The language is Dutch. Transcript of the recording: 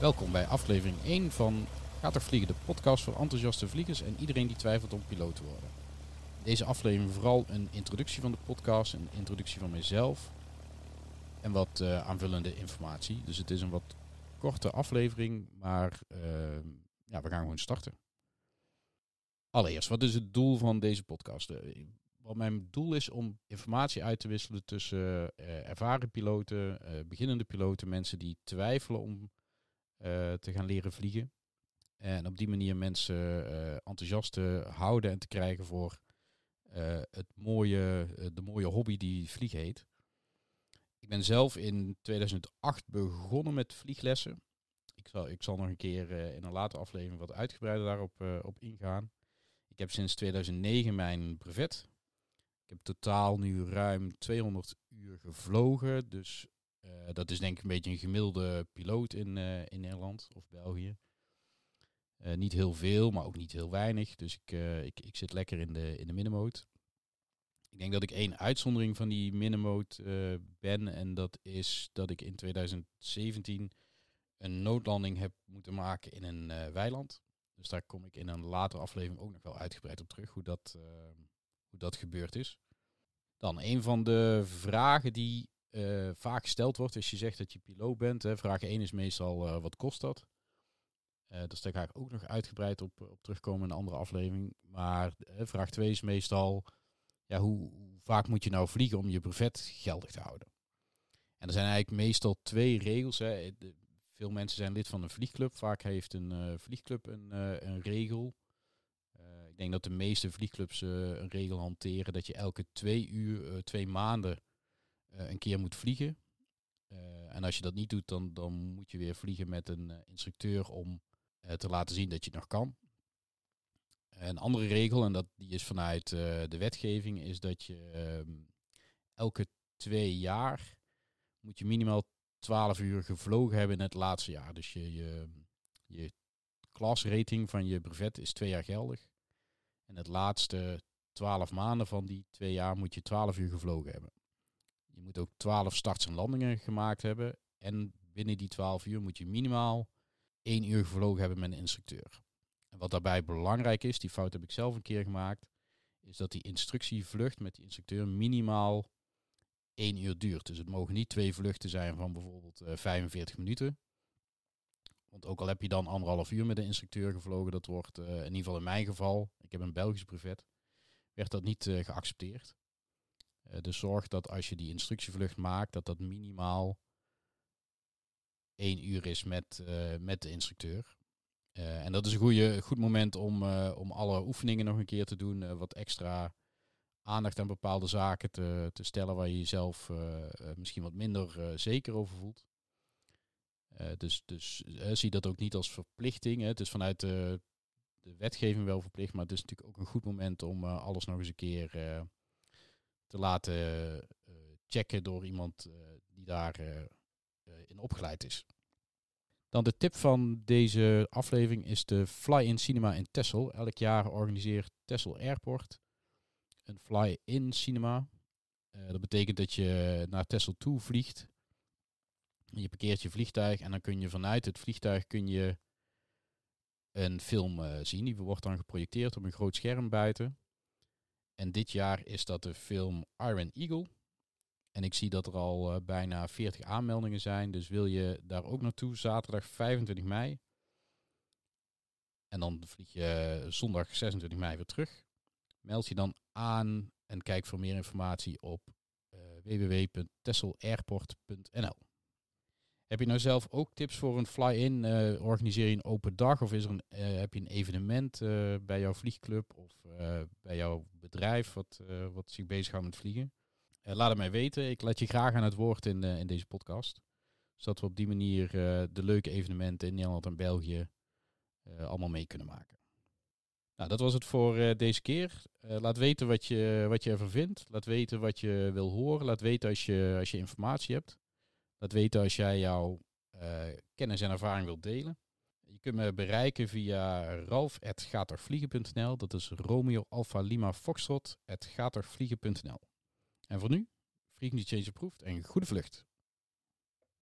Welkom bij aflevering 1 van Gaat er vliegen, de podcast voor enthousiaste vliegers en iedereen die twijfelt om piloot te worden. Deze aflevering vooral een introductie van de podcast, een introductie van mezelf en wat uh, aanvullende informatie. Dus het is een wat korte aflevering, maar uh, ja, we gaan gewoon starten. Allereerst, wat is het doel van deze podcast? Uh, wat mijn doel is om informatie uit te wisselen tussen ervaren piloten, beginnende piloten, mensen die twijfelen om te gaan leren vliegen. En op die manier mensen uh, enthousiast te houden en te krijgen voor uh, het mooie, de mooie hobby die vliegen heet. Ik ben zelf in 2008 begonnen met vlieglessen. Ik zal, ik zal nog een keer in een latere aflevering wat uitgebreider daarop op ingaan. Ik heb sinds 2009 mijn brevet. Ik heb totaal nu ruim 200 uur gevlogen. Dus dat is denk ik een beetje een gemiddelde piloot in, in Nederland of België. Uh, niet heel veel, maar ook niet heel weinig. Dus ik, ik, ik zit lekker in de, in de. Ik denk dat ik één uitzondering van die middenmoot ben. En dat is dat ik in 2017 een noodlanding heb moeten maken in een weiland. Dus daar kom ik in een latere aflevering ook nog wel uitgebreid op terug, hoe dat, hoe dat gebeurd is. Dan een van de vragen die vaak gesteld wordt als je zegt dat je piloot bent. Hè, vraag 1 is meestal wat kost dat? Uh, daar ga ik ook nog uitgebreid op, op terugkomen in een andere aflevering. Maar uh, vraag 2 is meestal, ja, hoe, hoe, vaak moet je nou vliegen om je brevet geldig te houden? En er zijn eigenlijk meestal twee regels. Hè. Veel mensen zijn lid van een vliegclub. Vaak heeft een uh, vliegclub een, een regel. ik denk dat de meeste vliegclubs een regel hanteren dat je elke twee uur, twee maanden een keer moet vliegen. en als je dat niet doet, dan, dan moet je weer vliegen met een instructeur om eh, te laten zien dat je het nog kan. Een andere regel, en dat, die is vanuit de wetgeving, is dat je uh, elke twee jaar moet je minimaal 12 uur gevlogen hebben in het laatste jaar. Dus je, je, je klasrating van je brevet is twee jaar geldig. En het laatste 12 maanden van die twee jaar moet je 12 uur gevlogen hebben. Moet ook 12 starts en landingen gemaakt hebben. En binnen die 12 uur moet je minimaal één uur gevlogen hebben met een instructeur. En wat daarbij belangrijk is, die fout heb ik zelf een keer gemaakt, is dat die instructievlucht met die instructeur minimaal één uur duurt. Dus het mogen niet twee vluchten zijn van bijvoorbeeld uh, eh, 45 minuten. Want ook al heb je dan anderhalf uur met de instructeur gevlogen, dat wordt uh, in ieder geval in mijn geval, ik heb een Belgisch brevet, werd dat niet uh, geaccepteerd. Dus zorg dat als je die instructievlucht maakt, dat dat minimaal één uur is met, uh, met de instructeur. Uh, en dat is een goede, goed moment om, om alle oefeningen nog een keer te doen. wat extra aandacht aan bepaalde zaken te, te stellen waar je jezelf misschien wat minder zeker over voelt. dus dus zie dat ook niet als verplichting. Hè. Het is vanuit de wetgeving wel verplicht, maar het is natuurlijk ook een goed moment om alles nog eens een keer te laten checken door iemand die daar eh, in opgeleid is. Dan de tip van deze aflevering is de Fly-in Cinema in Texel. Elk jaar organiseert Texel Airport een Fly-in Cinema. Dat betekent dat je naar Texel toe vliegt. Je parkeert je vliegtuig en dan kun je vanuit het vliegtuig kun je een film zien. Die wordt dan geprojecteerd op een groot scherm buiten. En dit jaar is dat de film Iron Eagle. En ik zie dat er al uh, bijna 40 aanmeldingen zijn. Dus wil je daar ook naartoe, zaterdag 25 mei. En dan vlieg je zondag 26 mei weer terug. Meld je dan aan en kijk voor meer informatie op uh, www.tesselairport.nl. Heb je nou zelf ook tips voor een fly-in? Uh, organiseer je een open dag of is er een, heb je een evenement bij jouw vliegclub of bij jouw bedrijf wat, wat zich bezighoudt met vliegen? Laat het mij weten. Ik laat je graag aan het woord in, in deze podcast. Zodat we op die manier de leuke evenementen in Nederland en België allemaal mee kunnen maken. Nou, dat was het voor deze keer. laat weten wat je, wat je ervan vindt. Laat weten wat je wil horen. Laat weten als je, als je informatie hebt. Laat weten als jij jouw kennis en ervaring wilt delen. Je kunt me bereiken via ralf.gatervliegen.nl. Dat is Romeo Alpha Lima Foxtrot En voor nu, frequency change approved en goede vlucht.